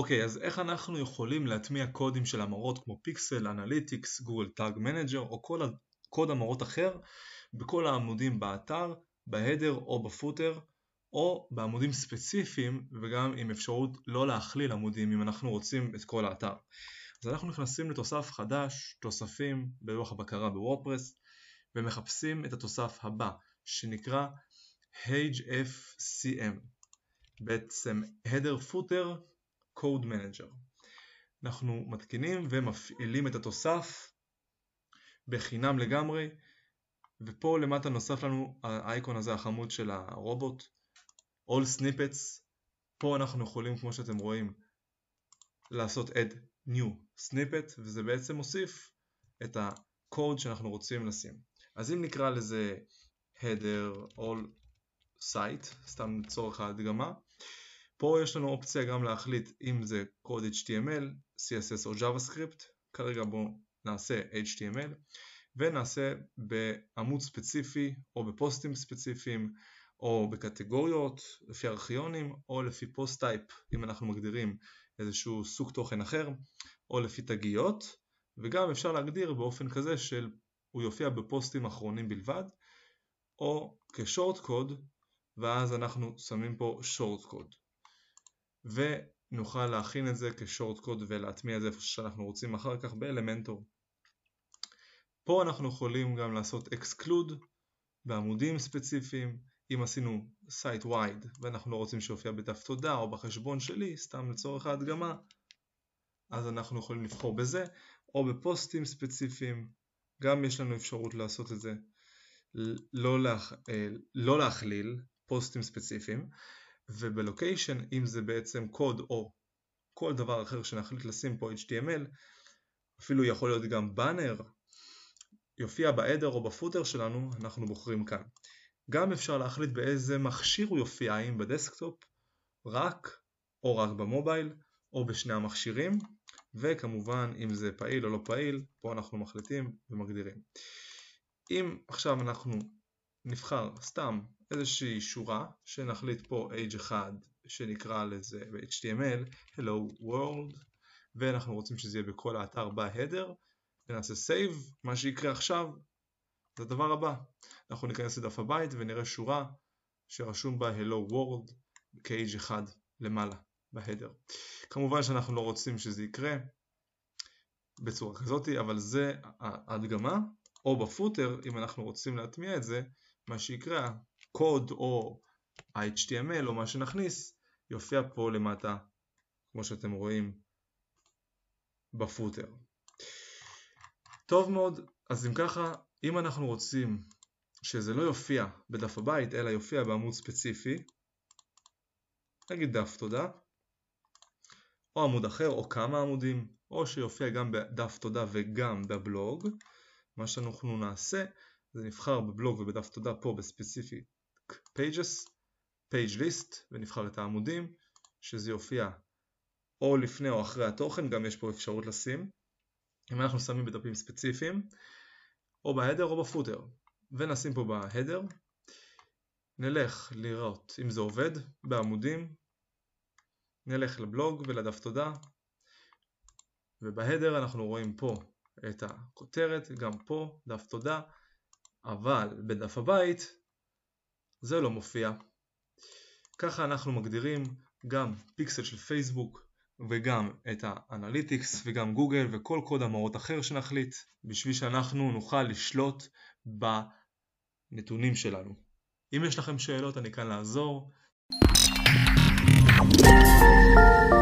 אוקיי, אז איך אנחנו יכולים להטמיע קודים של המרות כמו פיקסל, Analytics, Google Tag Manager או כל קוד המרות אחר בכל העמודים באתר, ב header או ב footer או בעמודים ספציפיים וגם עם אפשרות לא להכליל עמודים אם אנחנו רוצים את כל האתר. אז אנחנו נכנסים לתוסף חדש, תוספים בלוח הבקרה ב WordPress ומחפשים את התוסף הבא שנקרא HFCM בעצם Header Footer Code Manager. אנחנו מתקינים ומפעילים את התוסף בחינם לגמרי ופה למטה נוסף לנו האייקון הזה החמוד של הרובוט All Snippets. פה אנחנו יכולים כמו שאתם רואים לעשות add new snippet וזה בעצם מוסיף את הקוד שאנחנו רוצים לשים. אז אם נקרא לזה header all site סתם לצורך ההדגמה פה יש לנו אופציה גם להחליט אם זה קוד HTML, CSS או JavaScript. כרגע בואו נעשה HTML ונעשה בעמוד ספציפי או בפוסטים ספציפיים או בקטגוריות לפי ארכיונים או לפי post type אם אנחנו מגדירים איזשהו סוג תוכן אחר או לפי תגיות. וגם אפשר להגדיר באופן כזה שהוא יופיע בפוסטים אחרונים בלבד או כשורט קוד ואז אנחנו שמים פה שורט קוד ונוכל להכין את זה כשורט קוד ולהטמיע את זה איפה שאנחנו רוצים אחר כך באלמנטור. פה אנחנו יכולים גם לעשות exclude בעמודים ספציפיים. אם עשינו site wide ואנחנו לא רוצים שיופיע בדף תודה או בחשבון שלי סתם לצורך ההדגמה אז אנחנו יכולים לבחור בזה. או בפוסטים ספציפיים גם יש לנו אפשרות לעשות את זה. לא, להכ... אה, לא להכליל פוסטים ספציפיים וב location אם זה בעצם קוד או כל דבר אחר שנחליט לשים פה HTML אפילו יכול להיות גם באנר יופיע ב header או ב footer שלנו אנחנו בוחרים כאן. גם אפשר להחליט באיזה מכשיר הוא יופיע האם ב desktop רק או רק במובייל או בשני המכשירים וכמובן אם זה פעיל או לא פעיל פה אנחנו מחליטים ומגדירים. אם עכשיו אנחנו נבחר סתם איזושהי שורה שנחליט פה h1 שנקרא לזה ב-html hello world ואנחנו רוצים שזה יהיה בכל האתר בהדר ונעשה save מה שיקרה עכשיו זה הדבר הבא. אנחנו ניכנס לדף הבית ונראה שורה שרשום בה hello world כ-h1 למעלה בהדר. כמובן שאנחנו לא רוצים שזה יקרה בצורה כזאת אבל זה ההדגמה. או בפוטר אם אנחנו רוצים להטמיע את זה מה שיקרה קוד או ה-HTML או מה שנכניס יופיע פה למטה כמו שאתם רואים בפוטר. טוב מאוד, אז אם ככה, אם אנחנו רוצים שזה לא יופיע בדף הבית אלא יופיע בעמוד ספציפי, נגיד דף תודה, או עמוד אחר או כמה עמודים, או שיופיע גם בדף תודה וגם בבלוג, מה שאנחנו נעשה זה נבחר בבלוג ובדף תודה פה בספציפי pages, page list ונבחר את העמודים שזה יופיע או לפני או אחרי התוכן, גם יש פה אפשרות לשים. אם אנחנו שמים בדפים ספציפיים או בהדר או בפוטר. ונשים פה בהדר. נלך לראות אם זה עובד בעמודים. נלך לבלוג ולדף תודה. ובהדר אנחנו רואים פה את הכותרת, גם פה דף תודה אבל בדף הבית זה לא מופיע. ככה אנחנו מגדירים גם פיקסל של פייסבוק וגם את האנליטיקס וגם גוגל וכל קוד המרות אחר שנחליט בשביל שאנחנו נוכל לשלוט בנתונים שלנו. אם יש לכם שאלות אני כאן לעזור. Thank you.